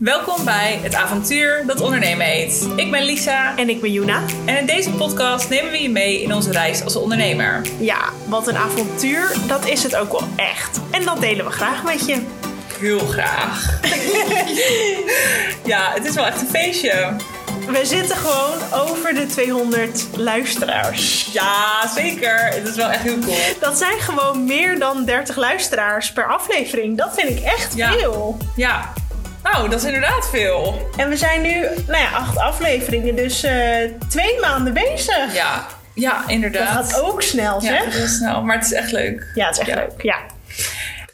Welkom bij het avontuur dat ondernemen heet. Ik ben Lisa En ik ben Juna. en in deze podcast nemen we je mee in onze reis als ondernemer. Ja, wat een avontuur, dat is het ook wel echt. En dat delen we graag met je. Heel graag. ja, het is wel echt een feestje. We zitten gewoon over de 200 luisteraars. Ja, zeker. Het is wel echt heel cool. Dat zijn gewoon meer dan 30 luisteraars per aflevering. Dat vind ik echt Ja. veel. Ja, nou, dat is inderdaad veel. En we zijn nu, nou ja, acht afleveringen, dus eh, twee maanden bezig. Ja, ja Dat inderdaad. gaat ook snel, ja, zeg. heel snel, maar het is echt leuk. Ja, het is echt Ja. leuk. Ja.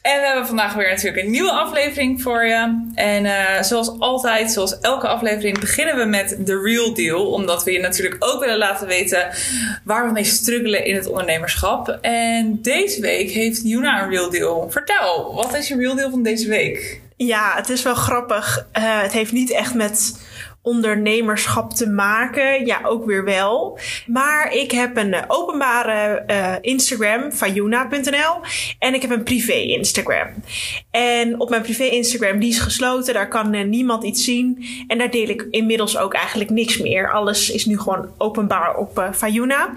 En we hebben vandaag weer natuurlijk een nieuwe aflevering voor je. En eh, zoals altijd, zoals elke aflevering, beginnen we met de real deal. Omdat we je natuurlijk ook willen laten weten waar we mee struggelen in het ondernemerschap. En deze week heeft Juna een real deal. Vertel, wat is je real deal van deze week? Ja, het is wel grappig. Eh, het heeft niet echt met ondernemerschap te maken. Ja, ook weer wel. Maar ik heb een eh, openbare eh, Instagram, fayuna.nl. En ik heb een privé Instagram. En op mijn privé Instagram, die is gesloten. Daar kan eh, niemand iets zien. En daar deel ik inmiddels ook eigenlijk niks meer. Alles is nu gewoon openbaar op Fayuna.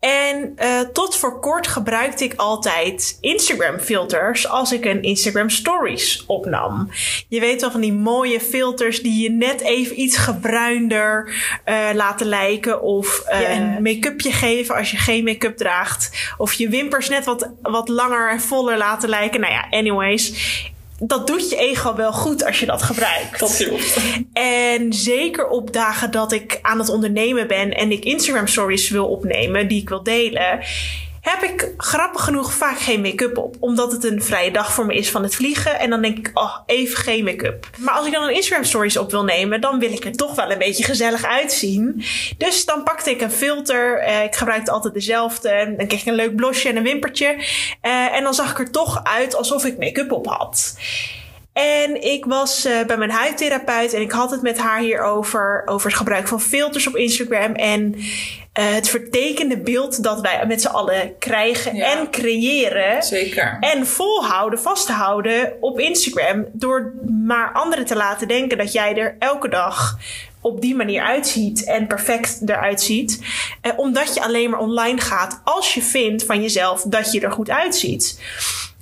En tot voor kort gebruikte ik altijd Instagram filters als ik een Instagram stories opnam. Je weet wel van die mooie filters die je net even iets gebruinder eh, laten lijken. Of eh, Ja. een make-upje geven als je geen make-up draagt. Of je wimpers net wat, wat langer en voller laten lijken. Nou ja, anyways. Dat doet je ego wel goed als je dat gebruikt. Dat hielp. En zeker op dagen dat ik aan het ondernemen ben en ik Instagram stories wil opnemen die ik wil delen, heb ik grappig genoeg vaak geen make-up op. Omdat het een vrije dag voor me is van het vliegen. En dan denk ik, oh, even geen make-up. Maar als ik dan een Instagram stories op wil nemen, dan wil ik er toch wel een beetje gezellig uitzien. Dus dan pakte ik een filter. Eh, ik gebruikte altijd dezelfde. Dan kreeg ik een leuk blosje en een wimpertje. Eh, en dan zag ik er toch uit alsof ik make-up op had. En ik was eh, bij mijn huidtherapeut en ik had het met haar hierover. Over het gebruik van filters op Instagram. En eh, het vertekende beeld dat wij met z'n allen krijgen Ja. en creëren. Zeker. En volhouden, vasthouden op Instagram. Door maar anderen te laten denken dat jij er elke dag op die manier uitziet en perfect eruit ziet. Eh, omdat je alleen maar online gaat als je vindt van jezelf dat je er goed uitziet.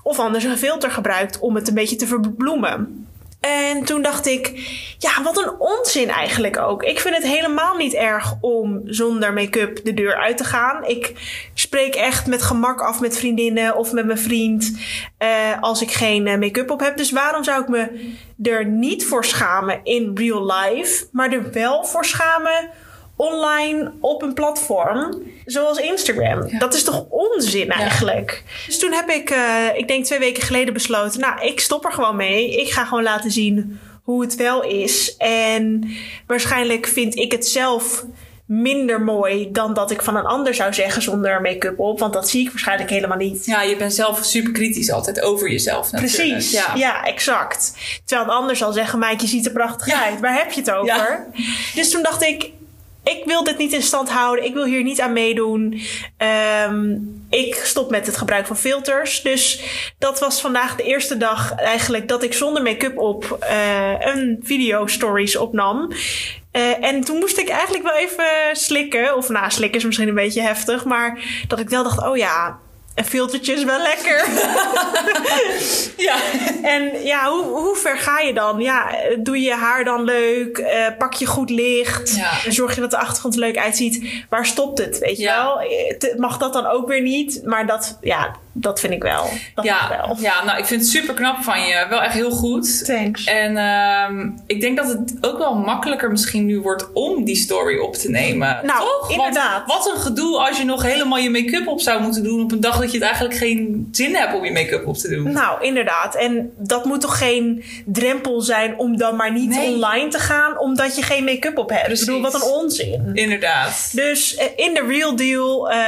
Of anders een filter gebruikt om het een beetje te verbloemen. En toen dacht ik, ja, wat een onzin eigenlijk ook. Ik vind het helemaal niet erg om zonder make-up de deur uit te gaan. Ik spreek echt met gemak af met vriendinnen of met mijn vriend eh, als ik geen eh, make-up op heb. Dus waarom zou ik me er niet voor schamen in real life, maar er wel voor schamen online op een platform zoals Instagram? Ja. Dat is toch onzin eigenlijk? Dus toen heb ik, eh, ik denk twee weken geleden besloten, nou, ik stop er gewoon mee. Ik ga gewoon laten zien hoe het wel is. En waarschijnlijk vind ik het zelf minder mooi dan dat ik van een ander zou zeggen zonder make-up op. Want dat zie ik waarschijnlijk helemaal niet. Ja, je bent zelf super kritisch altijd over jezelf natuurlijk. Precies, Ja. ja. exact. Terwijl een ander zal zeggen, Mike, je ziet er prachtig Ja. uit. Waar heb je het over? Ja. Dus toen dacht ik, ik wil dit niet in stand houden. Ik wil hier niet aan meedoen. Ehm, ik stop met het gebruik van filters. Dus dat was vandaag de eerste dag eigenlijk dat ik zonder make-up op eh, een video stories opnam. Eh, en toen moest ik eigenlijk wel even slikken. Of nou, slikken is misschien een beetje heftig. Maar dat ik wel dacht, oh ja, een filtertje is wel lekker. Ja. En ja, hoe, hoe ver ga je dan? Ja, doe je haar dan leuk? Eh, pak je goed licht? Ja. Zorg je dat de achtergrond er leuk uitziet? Waar stopt het? Weet je Ja. wel? Eh, Mag dat dan ook weer niet? Maar dat, ja, dat vind ik wel. Dat Ja, wel. ja, nou, ik vind het super knap van je. Wel echt heel goed. Thanks. En ehm, ik denk dat het ook wel makkelijker misschien nu wordt om die story op te nemen. Nou, Toch? inderdaad. Want wat een gedoe als je nog helemaal je make-up op zou moeten doen op een dag dat je het eigenlijk geen zin hebt om je make-up op te doen. Nou, inderdaad. En dat moet toch geen drempel zijn om dan maar niet Nee. online te gaan omdat je geen make-up op hebt. Precies. Ik bedoel, wat een onzin. Inderdaad. Dus eh, in de real deal, eh,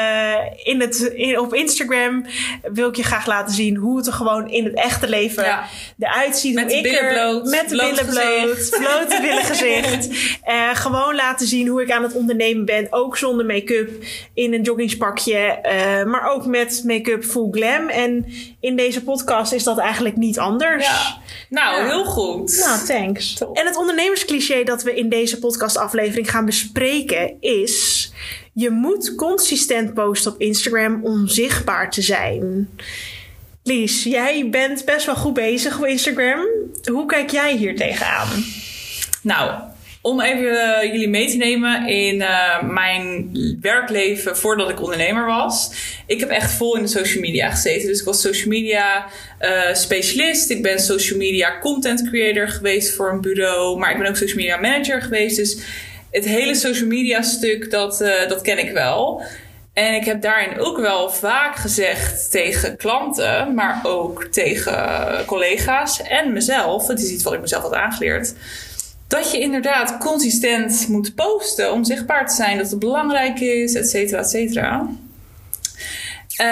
in het, in, op Instagram, wil ik je graag laten zien hoe het er gewoon in het echte leven Ja. eruit ziet. Met hoe de ik billen er- bloot, Met de billen bloot. Blote billen gezicht. Eh, gewoon laten zien hoe ik aan het ondernemen ben. Ook zonder make-up. In een joggingspakje. eh, maar ook met make-up full glam. En in deze podcast is dat eigenlijk niet anders. Ja. Nou, Ja. heel goed. Nou, thanks. Top. En het ondernemerscliché dat we in deze podcastaflevering gaan bespreken is... je moet consistent posten op Instagram om zichtbaar te zijn. Lies, jij bent best wel goed bezig op Instagram. Hoe kijk jij hier tegenaan? Nou, om even eh, jullie mee te nemen in eh, mijn werkleven voordat ik ondernemer was. Ik heb echt vol in de social media gezeten. Dus ik was social media eh, specialist. Ik ben social media content creator geweest voor een bureau. Maar ik ben ook social media manager geweest. Dus het hele social media stuk, dat, eh, dat ken ik wel. En ik heb daarin ook wel vaak gezegd tegen klanten, maar ook tegen collega's en mezelf. Het is iets wat ik mezelf had aangeleerd dat je inderdaad consistent moet posten om zichtbaar te zijn, dat het belangrijk is, et cetera, et cetera. Eh,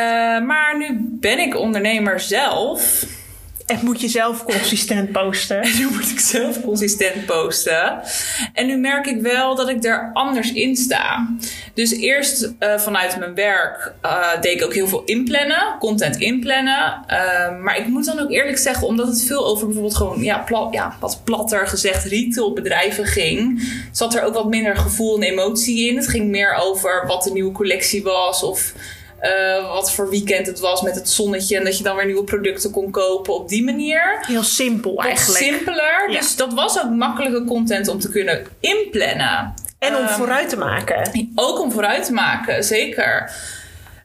maar nu ben ik ondernemer zelf. En moet je zelf consistent posten? En nu moet ik zelf consistent posten. En nu merk ik wel dat ik daar anders in sta. Dus eerst eh, vanuit mijn werk eh, deed ik ook heel veel inplannen, content inplannen. Eh, maar ik moet dan ook eerlijk zeggen, omdat het veel over bijvoorbeeld gewoon, ja, ja wat platter gezegd, retailbedrijven ging, zat er ook wat minder gevoel en emotie in. Het ging meer over wat de nieuwe collectie was of eh, wat voor weekend het was met het zonnetje en dat je dan weer nieuwe producten kon kopen op die manier Heel simpel wat eigenlijk. simpeler. Ja. Dus dat was ook makkelijke content om te kunnen inplannen. En om Ehm, vooruit te maken. Ook om vooruit te maken, zeker.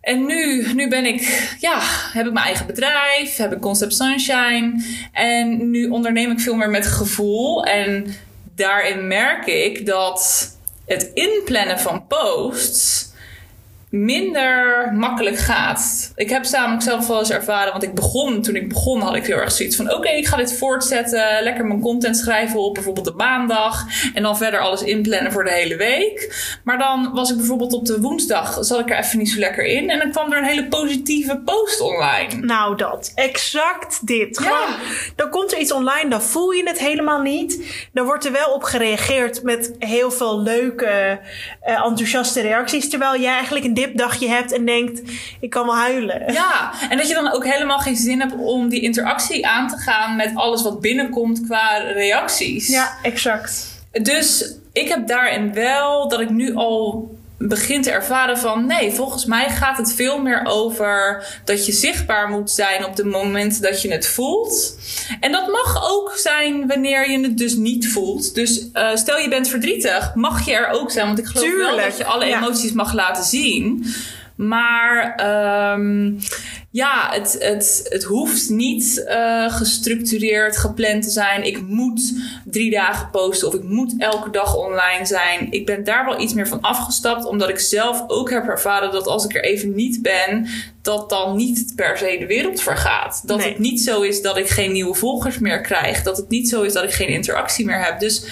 En nu, nu ben ik, ja, heb ik mijn eigen bedrijf, heb ik Concept Sunshine. En nu onderneem ik veel meer met gevoel. En daarin merk ik dat het inplannen van posts minder makkelijk gaat. Ik heb namelijk zelf wel eens ervaren, want ik begon, toen ik begon had ik heel erg zoiets van, oké, ik ga dit voortzetten, lekker mijn content schrijven op bijvoorbeeld de maandag en dan verder alles inplannen voor de hele week. Maar dan was ik bijvoorbeeld op de woensdag, zat ik er even niet zo lekker in en dan kwam er een hele positieve post online. Nou, dat. Exact dit. Ja. Dan komt er iets online, dan voel je het helemaal niet. Dan wordt er wel op gereageerd met heel veel leuke, eh, enthousiaste reacties. Terwijl jij eigenlijk een dipdagje hebt en denkt, ik kan wel huilen. Ja, en dat je dan ook helemaal geen zin hebt om die interactie aan te gaan met alles wat binnenkomt qua reacties. Ja, exact. Dus ik heb daarin wel dat ik nu al begin te ervaren van nee, volgens mij gaat het veel meer over dat je zichtbaar moet zijn op de momenten dat je het voelt. En dat mag ook zijn wanneer je het dus niet voelt. Dus eh, stel je bent verdrietig, mag je er ook zijn, want ik geloof wel dat je alle ja. emoties mag laten zien. Maar ehm, ja, het, het, het hoeft niet eh, gestructureerd, gepland te zijn. Ik moet drie dagen posten of ik moet elke dag online zijn. Ik ben daar wel iets meer van afgestapt, omdat ik zelf ook heb ervaren dat als ik er even niet ben, dat dan niet per se de wereld vergaat. Dat Nee. het niet zo is dat ik geen nieuwe volgers meer krijg. Dat het niet zo is dat ik geen interactie meer heb. Dus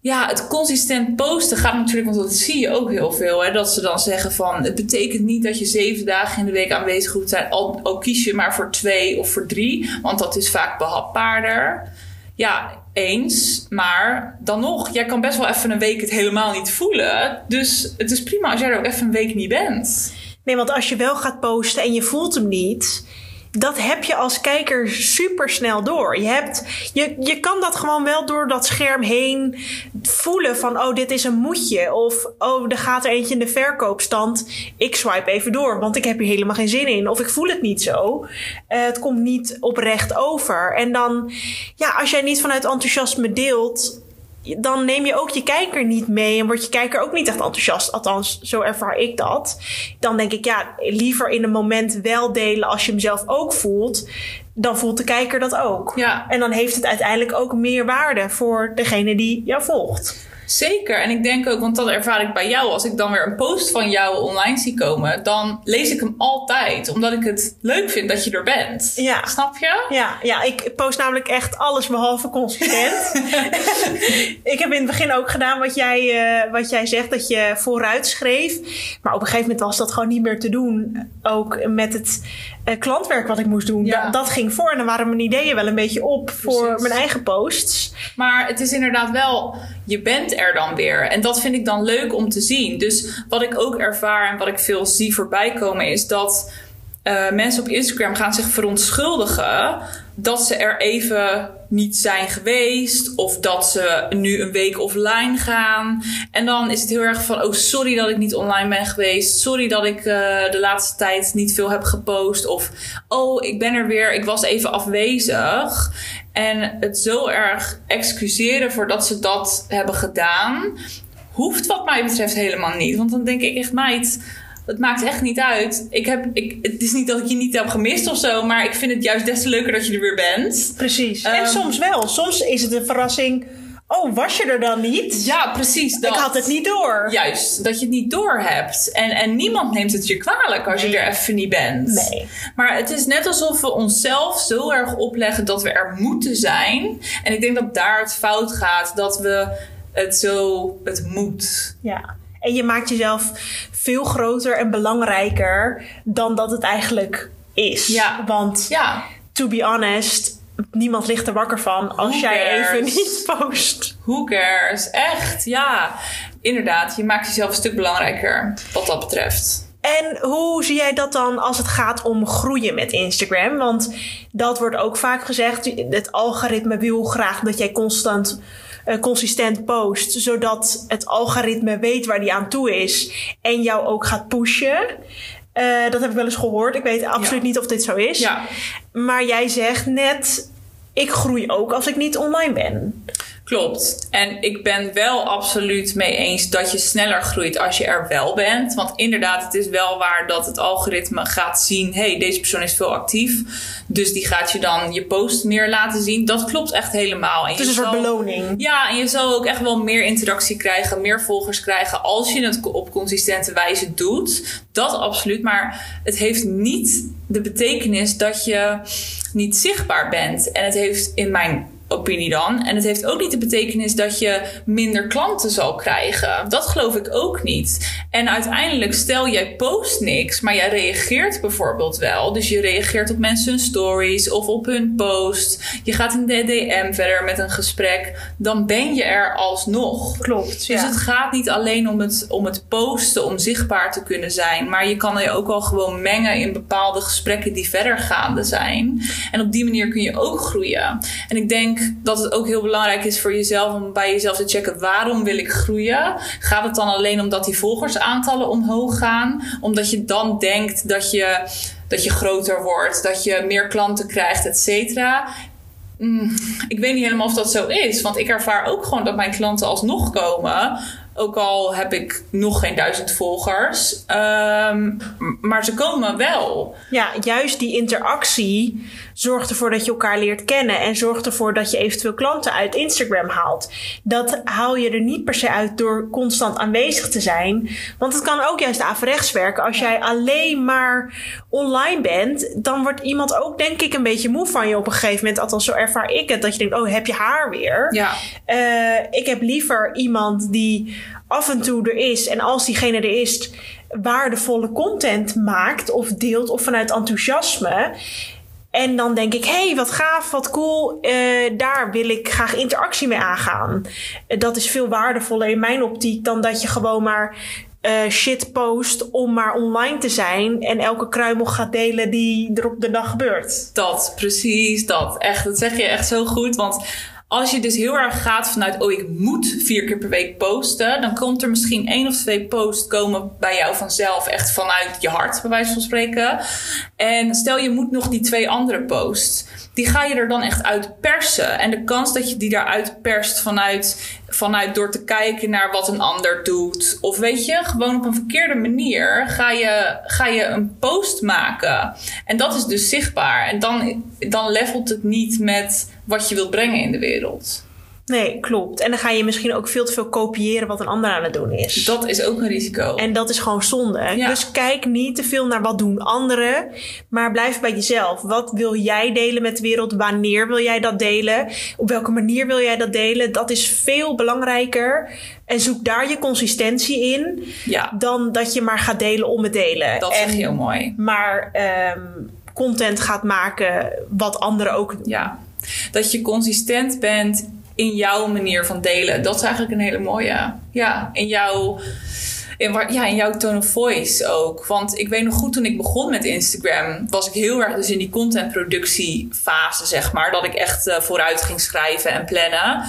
ja, het consistent posten gaat natuurlijk, want dat zie je ook heel veel. Hè, dat ze dan zeggen van, het betekent niet dat je zeven dagen in de week aanwezig moet zijn. Al, al kies je maar voor twee of voor drie, want dat is vaak behapbaarder. Ja, eens. Maar dan nog, jij kan best wel even een week het helemaal niet voelen. Dus het is prima als jij er ook even een week niet bent. Nee, want als je wel gaat posten en je voelt hem niet, dat heb je als kijker super snel door. Je, hebt, je, je kan dat gewoon wel door dat scherm heen voelen van, oh, dit is een moedje. Of, oh, er gaat er eentje in de verkoopstand. Ik swipe even door, want ik heb hier helemaal geen zin in. Of ik voel het niet zo. Eh, het komt niet oprecht over. En dan, ja, als jij niet vanuit enthousiasme deelt, dan neem je ook je kijker niet mee en wordt je kijker ook niet echt enthousiast. Althans, zo ervaar ik dat. Dan denk ik, ja, liever in een moment wel delen als je hem zelf ook voelt. Dan voelt de kijker dat ook. Ja. En dan heeft het uiteindelijk ook meer waarde voor degene die jou volgt. Zeker. En ik denk ook, want dat ervaar ik bij jou. Als ik dan weer een post van jou online zie komen, dan lees ik hem altijd. Omdat ik het leuk vind dat je er bent. Ja. Snap je? Ja, ja, ik post namelijk echt alles behalve consistent. ik heb in het begin ook gedaan wat jij, eh, wat jij zegt, dat je vooruit schreef. Maar op een gegeven moment was dat gewoon niet meer te doen. Ook met het eh, klantwerk wat ik moest doen. Ja. Dat, dat ging voor en dan waren mijn ideeën wel een beetje op voor Precies. mijn eigen posts. Maar het is inderdaad wel, je bent er dan weer. En dat vind ik dan leuk om te zien. Dus wat ik ook ervaar en wat ik veel zie voorbij komen, is dat eh, mensen op Instagram gaan zich verontschuldigen dat ze er even niet zijn geweest. Of dat ze nu een week offline gaan. En dan is het heel erg van: oh, sorry dat ik niet online ben geweest. Sorry dat ik eh, de laatste tijd niet veel heb gepost. Of oh, ik ben er weer. Ik was even afwezig. En het zo erg excuseren voordat ze dat hebben gedaan, hoeft wat mij betreft helemaal niet. Want dan denk ik echt, meid, het maakt echt niet uit. Ik heb, ik, het is niet dat ik je niet heb gemist of zo, maar ik vind het juist des te leuker dat je er weer bent. Precies. Ehm. en soms wel. Soms is het een verrassing. Oh, was je er dan niet? Ja, precies. Dat. Ik had het niet door. Juist, dat je het niet door hebt. En, en niemand neemt het je kwalijk als je er even niet bent. Nee. Maar het is net alsof we onszelf zo erg opleggen dat we er moeten zijn. En ik denk dat daar het fout gaat. Dat we het zo, het moet. Ja. En je maakt jezelf veel groter en belangrijker dan dat het eigenlijk is. Ja. Want Ja, to be honest, niemand ligt er wakker van als Who jij cares? even niet post. who cares? Echt, ja. Inderdaad, je maakt jezelf een stuk belangrijker wat dat betreft. En hoe zie jij dat dan als het gaat om groeien met Instagram? Want dat wordt ook vaak gezegd. Het algoritme wil graag dat jij constant, eh, consistent post. Zodat het algoritme weet waar die aan toe is. En jou ook gaat pushen. Eh, dat heb ik wel eens gehoord. Ik weet absoluut Ja. niet of dit zo is. Ja, Maar jij zegt net... Ik groei ook als ik niet online ben. Klopt. En ik ben wel absoluut mee eens dat je sneller groeit als je er wel bent. Want inderdaad, het is wel waar dat het algoritme gaat zien: hey, deze persoon is veel actief. Dus die gaat je dan je post meer laten zien. Dat klopt echt helemaal. En Het is een soort beloning. Ja, en je zal ook echt wel meer interactie krijgen, meer volgers krijgen als je het op consistente wijze doet. Dat absoluut. Maar het heeft niet de betekenis dat je niet zichtbaar bent. En het heeft in mijn opinie dan. En het heeft ook niet de betekenis dat je minder klanten zal krijgen. Dat geloof ik ook niet. En uiteindelijk, stel jij post niks, maar jij reageert bijvoorbeeld wel. Dus je reageert op mensen hun stories of op hun post. Je gaat in de DM verder met een gesprek. Dan ben je er alsnog. Klopt, Dus het gaat niet alleen om het, om het posten, om zichtbaar te kunnen zijn. Maar je kan je ook wel gewoon mengen in bepaalde gesprekken die verder gaande zijn. En op die manier kun je ook groeien. En ik denk dat het ook heel belangrijk is voor jezelf om bij jezelf te checken: waarom wil ik groeien? Gaat het dan alleen omdat die volgersaantallen omhoog gaan? Omdat je dan denkt dat je, dat je groter wordt, dat je meer klanten krijgt, et cetera. Mm, ik weet niet helemaal of dat zo is. Want ik ervaar ook gewoon dat mijn klanten alsnog komen. Ook al heb ik nog geen duizend volgers. Ehm, maar ze komen wel. Ja, juist die interactie zorgt ervoor dat je elkaar leert kennen en zorgt ervoor dat je eventueel klanten uit Instagram haalt. Dat haal je er niet per se uit door constant aanwezig te zijn, want het kan ook juist averechts werken. Als jij alleen maar online bent, dan wordt iemand ook denk ik een beetje moe van je op een gegeven moment. Althans, zo ervaar ik het. Dat je denkt, oh, heb je haar weer? Ja, Eh, ik heb liever iemand die af en toe er is. En als diegene er is, waardevolle content maakt of deelt of vanuit enthousiasme. En dan denk ik, hey, wat gaaf, wat cool. eh, daar wil ik graag interactie mee aangaan. Dat is veel waardevoller in mijn optiek dan dat je gewoon maar eh, shit post om maar online te zijn. En elke kruimel gaat delen die er op de dag gebeurt. dat, precies dat. Echt, dat zeg je echt zo goed. Want als je dus heel erg gaat vanuit, oh, ik moet vier keer per week posten, dan komt er misschien één of twee posts komen bij jou vanzelf, echt vanuit je hart, bij wijze van spreken. En stel je moet nog die twee andere posts, die ga je er dan echt uit persen. En de kans dat je die daaruit perst vanuit, vanuit door te kijken naar wat een ander doet, of weet je, gewoon op een verkeerde manier ga je, ga je een post maken. En dat is dus zichtbaar. En dan, dan levelt het niet met wat je wilt brengen in de wereld. Nee, klopt. En dan ga je misschien ook veel te veel kopiëren wat een ander aan het doen is. Dat is ook een risico. En dat is gewoon zonde. Ja. Dus kijk niet te veel naar wat doen anderen, maar blijf bij jezelf. Wat wil jij delen met de wereld? Wanneer wil jij dat delen? Op welke manier wil jij dat delen? Dat is veel belangrijker. En zoek daar je consistentie in, ja, dan dat je maar gaat delen om het delen. dat en, zeg je heel mooi. Maar ehm, content gaat maken wat anderen ook doen. Ja. Dat je consistent bent in jouw manier van delen. Dat is eigenlijk een hele mooie. Ja, in jouw, in, ja, in jouw tone of voice ook. Want ik weet nog goed, toen ik begon met Instagram... was ik heel erg dus in die contentproductiefase, zeg maar. Dat ik echt eh, vooruit ging schrijven en plannen.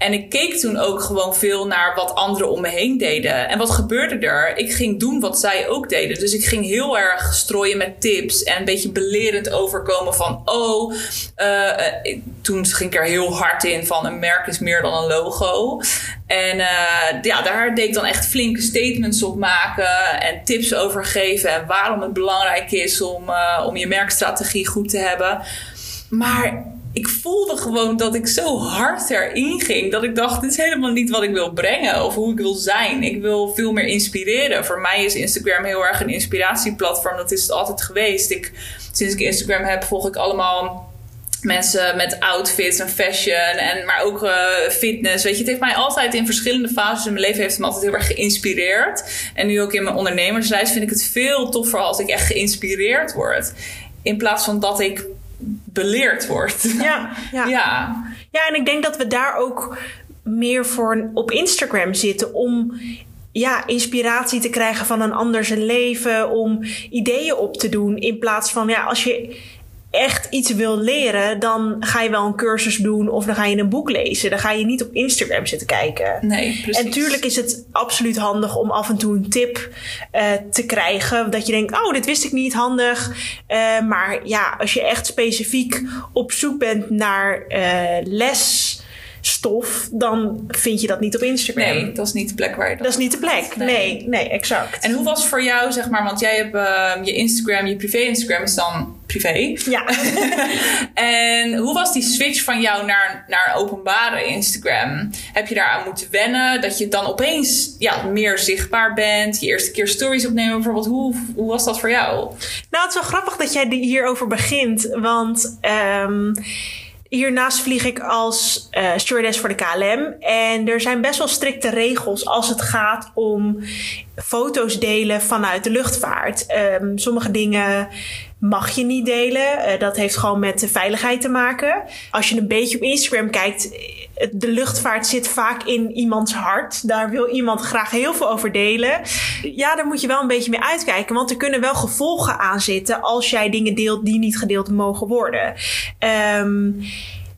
En ik keek toen ook gewoon veel naar wat anderen om me heen deden. En wat gebeurde er? Ik ging doen wat zij ook deden. Dus ik ging heel erg strooien met tips en een beetje belerend overkomen van: oh, eh, eh, toen ging ik er heel hard in van een merk is meer dan een logo. En eh, ja, daar deed ik dan echt flinke statements op maken en tips over geven en waarom het belangrijk is om, om je merkstrategie goed te hebben. Maar ik voelde gewoon dat ik zo hard erin ging. Dat ik dacht, dit is helemaal niet wat ik wil brengen. Of hoe ik wil zijn. Ik wil veel meer inspireren. Voor mij is Instagram heel erg een inspiratieplatform. Dat is het altijd geweest. Ik, sinds ik Instagram heb, volg ik allemaal mensen met outfits en fashion. En, maar ook eh, fitness. Weet je, het heeft mij altijd in verschillende fases in mijn leven... heeft me altijd heel erg geïnspireerd. En nu ook in mijn ondernemersreis vind ik het veel toffer... als ik echt geïnspireerd word. In plaats van dat ik beleerd word. Ja, ja. Ja, Ja, en ik denk dat we daar ook meer voor op Instagram zitten om ja, inspiratie te krijgen van een ander zijn leven, om ideeën op te doen. In plaats van, ja, als je echt iets wil leren, dan ga je wel een cursus doen of dan ga je een boek lezen. Dan ga je niet op Instagram zitten kijken. nee, precies. En natuurlijk is het absoluut handig om af en toe een tip eh, te krijgen. Dat je denkt, oh, dit wist ik niet, handig. Eh, maar ja, als je echt specifiek op zoek bent naar eh, lesstof, dan vind je dat niet op Instagram. Nee, dat is niet de plek waar je Dat is niet de plek. Nee. Nee, nee, exact. En hoe was het voor jou, zeg maar, want jij hebt eh, je Instagram, je privé Instagram is dan privé. ja. En hoe was die switch van jou naar, naar een openbare Instagram? Heb je daaraan moeten wennen? Dat je dan opeens ja, meer zichtbaar bent? Je eerste keer stories opnemen bijvoorbeeld. Hoe, hoe was dat voor jou? Nou, het is wel grappig dat jij hierover begint. Want ehm, hiernaast vlieg ik als eh stewardess voor de KLM. En er zijn best wel strikte regels als het gaat om foto's delen vanuit de luchtvaart. Ehm, sommige dingen mag je niet delen. Eh, dat heeft gewoon met de veiligheid te maken. Als je een beetje op Instagram kijkt, de luchtvaart zit vaak in iemands hart. Daar wil iemand graag heel veel over delen. Ja, daar moet je wel een beetje mee uitkijken, want er kunnen wel gevolgen aan zitten als jij dingen deelt die niet gedeeld mogen worden. Ehm,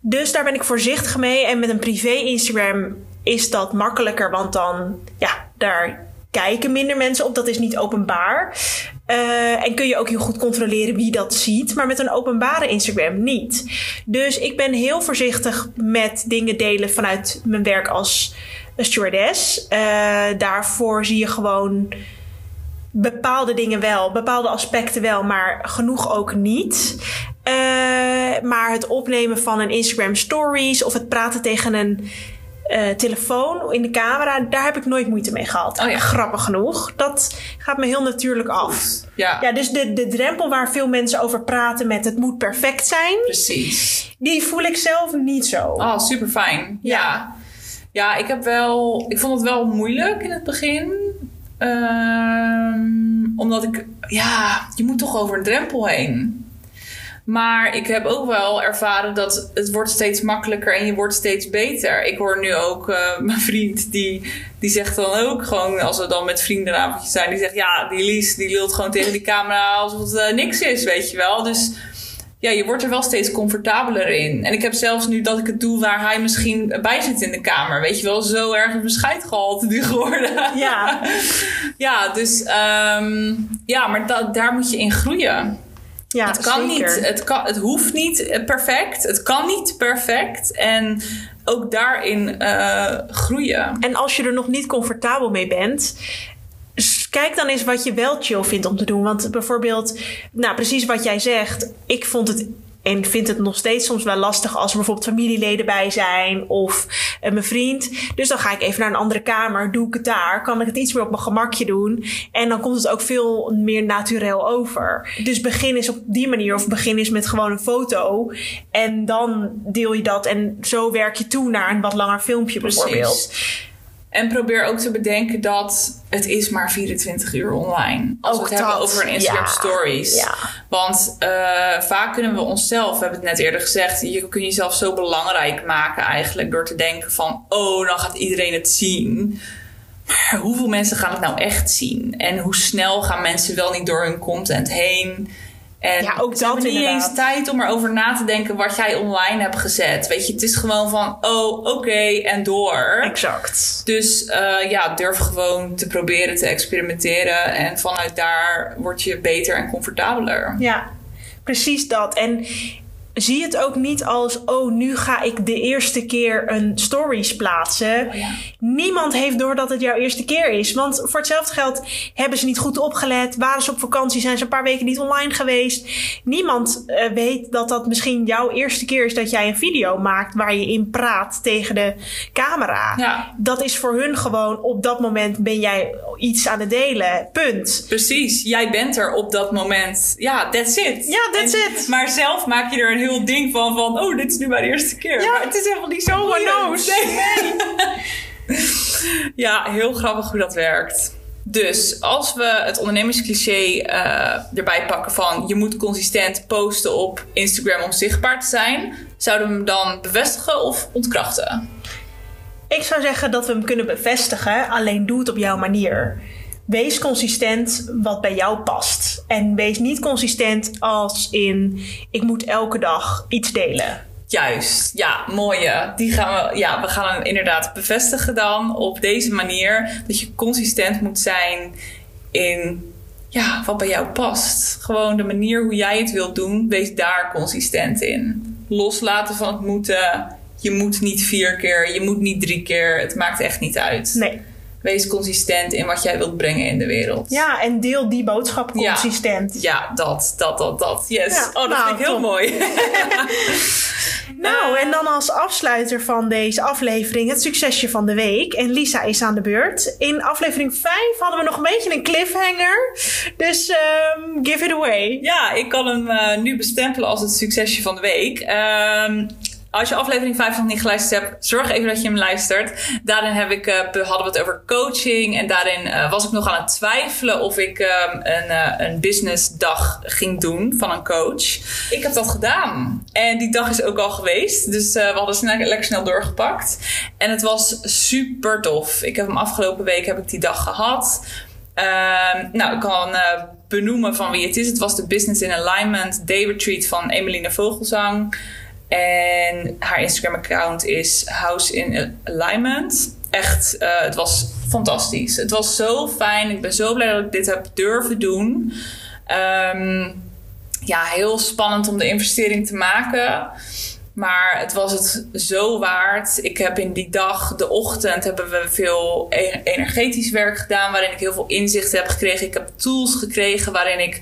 dus daar ben ik voorzichtig mee. En met een privé Instagram is dat makkelijker, want dan, ja, daar kijken minder mensen op. Dat is niet openbaar. Eh, en kun je ook heel goed controleren wie dat ziet. Maar met een openbare Instagram niet. Dus ik ben heel voorzichtig met dingen delen vanuit mijn werk als stewardess. Eh, daarvoor zie je gewoon bepaalde dingen wel, bepaalde aspecten wel, maar genoeg ook niet. Eh, maar het opnemen van een Instagram stories of het praten tegen een eh, telefoon in de camera, daar heb ik nooit moeite mee gehad. Oh ja. Grappig genoeg. Dat gaat me heel natuurlijk af. Ja, Ja, dus de, de drempel waar veel mensen over praten met het moet perfect zijn, precies. die voel ik zelf niet zo. Oh, super fijn. Ja. Ja. ja. ik heb wel. Ik vond het wel moeilijk in het begin. Ehm, omdat ik. Ja, je moet toch over een drempel heen. Maar ik heb ook wel ervaren dat het wordt steeds makkelijker en je wordt steeds beter. Ik hoor nu ook eh, mijn vriend, die, die zegt dan ook gewoon, als we dan met vriendenavondjes zijn, die zegt ja, die Lies, die lult gewoon tegen die camera alsof het eh, niks is, weet je wel. Dus ja, je wordt er wel steeds comfortabeler in. En ik heb zelfs nu dat ik het doe waar hij misschien bij zit in de kamer. Weet je wel, zo erg een bescheidgehalte nu geworden. Ja. ja, dus ehm, ja, maar da- daar moet je in groeien. Ja, het kan zeker. niet, het, kan, het hoeft niet perfect. Het kan niet perfect. En ook daarin eh, groeien. En als je er nog niet comfortabel mee bent, kijk dan eens wat je wel chill vindt om te doen. Want bijvoorbeeld, nou precies wat jij zegt, ik vond het. En vind het nog steeds soms wel lastig als er bijvoorbeeld familieleden bij zijn. Of en mijn vriend. Dus dan ga ik even naar een andere kamer, doe ik het daar. Kan ik het iets meer op mijn gemakje doen. En dan komt het ook veel meer naturel over. Dus begin is op die manier of begin is met gewoon een foto. En dan deel je dat en zo werk je toe naar een wat langer filmpje bijvoorbeeld. En probeer ook te bedenken dat het is maar 24 uur online. Als Ook we het hebben over een Instagram ja, stories. ja. Want eh, vaak kunnen we onszelf, we hebben het net eerder gezegd, je kunt jezelf zo belangrijk maken eigenlijk door te denken van, oh, dan gaat iedereen het zien. Maar hoeveel mensen gaan het nou echt zien? En hoe snel gaan mensen wel niet door hun content heen? En Ja, ook ze hebben dat niet inderdaad. eens tijd om erover na te denken wat jij online hebt gezet. Weet je, het is gewoon van, oh, oké, en door. Exact. Dus eh, ja, durf gewoon te proberen te experimenteren. En vanuit daar word je beter en comfortabeler. Ja, precies dat. En zie het ook niet als, oh, nu ga ik de eerste keer een stories plaatsen. Oh ja. Niemand heeft door dat het jouw eerste keer is. Want voor hetzelfde geld hebben ze niet goed opgelet. Waren ze op vakantie, zijn ze een paar weken niet online geweest. Niemand eh, weet dat dat misschien jouw eerste keer is dat jij een video maakt waar je in praat tegen de camera. Ja. Dat is voor hun gewoon, op dat moment ben jij iets aan het delen. Punt. Precies, jij bent er op dat moment. Ja, that's it. Ja, that's En- it. Maar zelf maak je er een heel ding van, van oh, dit is nu mijn eerste keer. Ja. Maar het is helemaal niet zo No one boeiend. knows. Nee. ja, heel grappig hoe dat werkt. Dus als we het ondernemerscliché eh, erbij pakken van je moet consistent posten op Instagram om zichtbaar te zijn, zouden we hem dan bevestigen of ontkrachten? Ik zou zeggen dat we hem kunnen bevestigen, alleen doe het op jouw manier. Wees consistent wat bij jou past. En wees niet consistent als in ik moet elke dag iets delen. Juist, ja, mooie. Die gaan we, ja, we gaan hem inderdaad bevestigen dan op deze manier. Dat je consistent moet zijn in ja, wat bij jou past. Gewoon de manier hoe jij het wilt doen, wees daar consistent in. Loslaten van het moeten. Je moet niet vier keer, je moet niet drie keer. Het maakt echt niet uit. Nee. Wees consistent in wat jij wilt brengen in de wereld. Ja, en deel die boodschap consistent. Ja, dat, dat, dat, dat. Yes. Ja, oh, dat nou, vind ik heel top. mooi. Nou, en dan als afsluiter van deze aflevering het succesje van de week. En Lisa is aan de beurt. In aflevering 5 hadden we nog een beetje een cliffhanger. Dus ehm, give it away. Ja, ik kan hem eh, nu bestempelen als het succesje van de week. Ehm, als je aflevering 5 nog niet geluisterd hebt, zorg even dat je hem luistert. Daarin heb ik, eh, hadden we het over coaching. En daarin eh, was ik nog aan het twijfelen of ik ehm, een, eh, een businessdag ging doen van een coach. Ik heb dat gedaan. En die dag is ook al geweest. Dus we hadden snel, lekker snel doorgepakt. En het was super tof. Ik heb hem afgelopen week heb ik die dag gehad. Ehm, nou, ik kan benoemen van wie het is. Het was de Business in Alignment Day Retreat van Emeline Vogelsang. En haar Instagram-account is House in Alignment. Echt, eh, het was fantastisch. Het was zo fijn. Ik ben zo blij dat ik dit heb durven doen. Ehm, ja, heel spannend om de investering te maken. Maar het was het zo waard. Ik heb in die dag, de ochtend, hebben we veel e- energetisch werk gedaan. Waarin ik heel veel inzichten heb gekregen. Ik heb tools gekregen waarin ik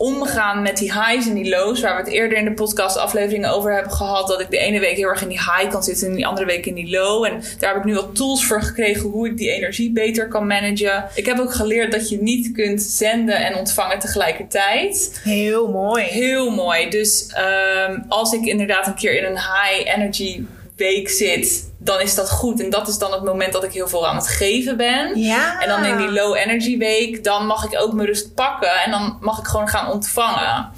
omgaan met die highs en die lows. Waar we het eerder in de podcast afleveringen over hebben gehad. Dat ik de ene week heel erg in die high kan zitten en die andere week in die low. En daar heb ik nu wat tools voor gekregen hoe ik die energie beter kan managen. Ik heb ook geleerd dat je niet kunt zenden en ontvangen tegelijkertijd. Heel mooi. Heel mooi. Dus ehm, als ik inderdaad een keer in een high energy week zit, dan is dat goed. En dat is dan het moment dat ik heel veel aan het geven ben. Ja. En dan in die low energy week, dan mag ik ook mijn rust pakken en dan mag ik gewoon gaan ontvangen.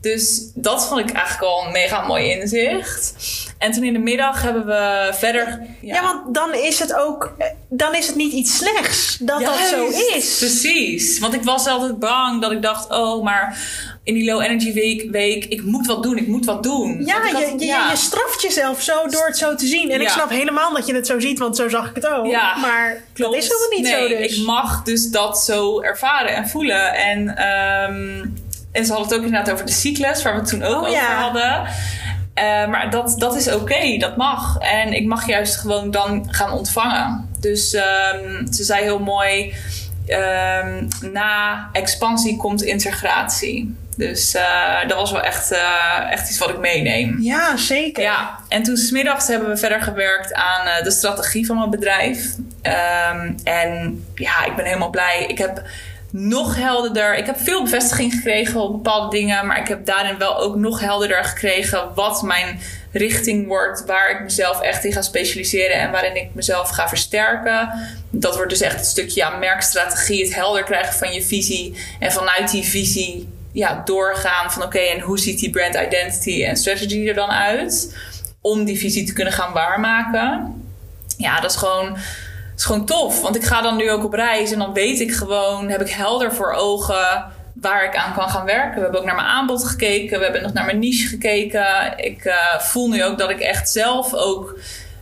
Dus dat vond ik eigenlijk al een mega mooi inzicht. En toen in de middag hebben we verder. Ja. want dan is het ook, dan is het niet iets slechts dat dat zo is. Precies. Want ik was altijd bang dat ik dacht, oh, maar in die low energy week, week ik moet wat doen, ik moet wat doen. Ja, je, had- je, ja. je straft jezelf zo door het zo te zien. En ik snap helemaal dat je het zo ziet, want zo zag ik het ook. Ja, maar Klopt. dat is helemaal niet nee, zo dus. Ik mag dus dat zo ervaren en voelen. En, ehm, en ze hadden het ook inderdaad over de cyclus, waar we het toen ook Oh, over ja. hadden. Eh, maar dat, dat is oké, dat mag. En ik mag juist gewoon dan gaan ontvangen. Dus ehm, ze zei heel mooi: ehm, na expansie komt integratie. Dus uh, dat was wel echt, uh, echt iets wat ik meeneem. Ja, zeker. Ja, en toen smiddags hebben we verder gewerkt aan uh, de strategie van mijn bedrijf. Um, en ja, ik ben helemaal blij. Ik heb nog helderder. Ik heb veel bevestiging gekregen op bepaalde dingen, maar ik heb daarin wel ook nog helderder gekregen wat mijn richting wordt, waar ik mezelf echt in ga specialiseren en waarin ik mezelf ga versterken. Dat wordt dus echt het stukje ja, merkstrategie, het helder krijgen van je visie en vanuit die visie ja, doorgaan van oké, en hoe ziet die brand identity en strategy er dan uit? Om die visie te kunnen gaan waarmaken. Ja, dat is gewoon is gewoon tof. Want ik ga dan nu ook op reis en dan weet ik gewoon, heb ik helder voor ogen waar ik aan kan gaan werken. We hebben ook naar mijn aanbod gekeken, we hebben nog naar mijn niche gekeken. Ik uh, voel nu ook dat ik echt zelf ook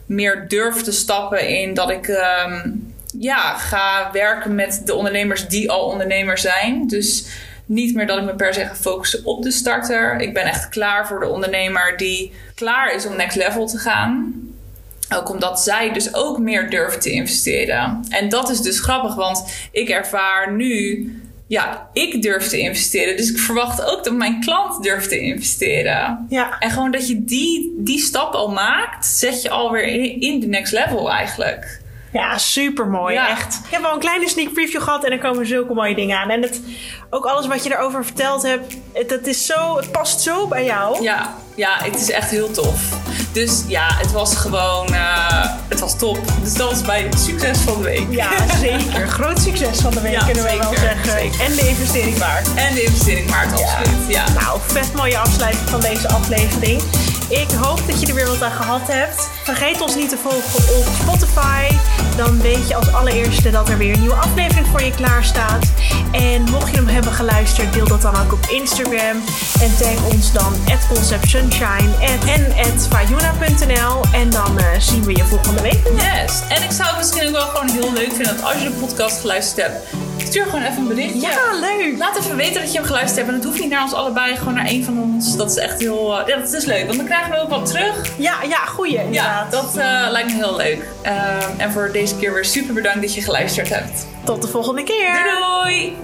meer durf te stappen in dat ik um, ja, ga werken met de ondernemers die al ondernemer zijn. Dus niet meer dat ik me per se ga focussen op de starter. Ik ben echt klaar voor de ondernemer die klaar is om next level te gaan. Ook omdat zij dus ook meer durven te investeren. En dat is dus grappig, want ik ervaar nu, ja, ik durf te investeren. Dus ik verwacht ook dat mijn klant durft te investeren. Ja. En gewoon dat je die, die stap al maakt, zet je alweer in, in de next level eigenlijk. Ja, super mooi. Ja. Echt. Ik heb al een kleine sneak preview gehad en er komen zulke mooie dingen aan. En het, ook alles wat je erover verteld hebt, het, het, is zo, het past zo bij jou. Ja, ja, het is echt heel tof. Dus ja, het was gewoon, uh, het was top. Dus dat was bij succes van de week. Ja, zeker. Groot succes van de week Ja, kunnen we wel zeggen. zeker. En de investering waard. En de investering waard, absoluut. Ja. Nou, vet mooie afsluiting van deze aflevering. Ik hoop dat je er weer wat aan gehad hebt. Vergeet ons niet te volgen op Spotify. Dan weet je als allereerste dat er weer een nieuwe aflevering voor je klaar staat. En mocht je hem hebben geluisterd, deel dat dan ook op Instagram. En tag ons dan at conceptsunshine en at fayuna.nl. En dan eh, zien we je volgende week. Yes. En ik zou het misschien ook wel gewoon heel leuk vinden dat als je de podcast geluisterd hebt, stuur gewoon even een berichtje. Ja, leuk. Laat even weten dat je hem geluisterd hebt. En het hoeft niet naar ons allebei, gewoon naar één van ons. Dat is echt heel. eh, ja, dat is leuk, want dan krijgen we ook wat terug. Ja, ja, goeie Ja, inderdaad. dat eh, lijkt me heel leuk. Ehm, en voor deze keer weer super bedankt dat je geluisterd hebt. Tot de volgende keer. Doei doei!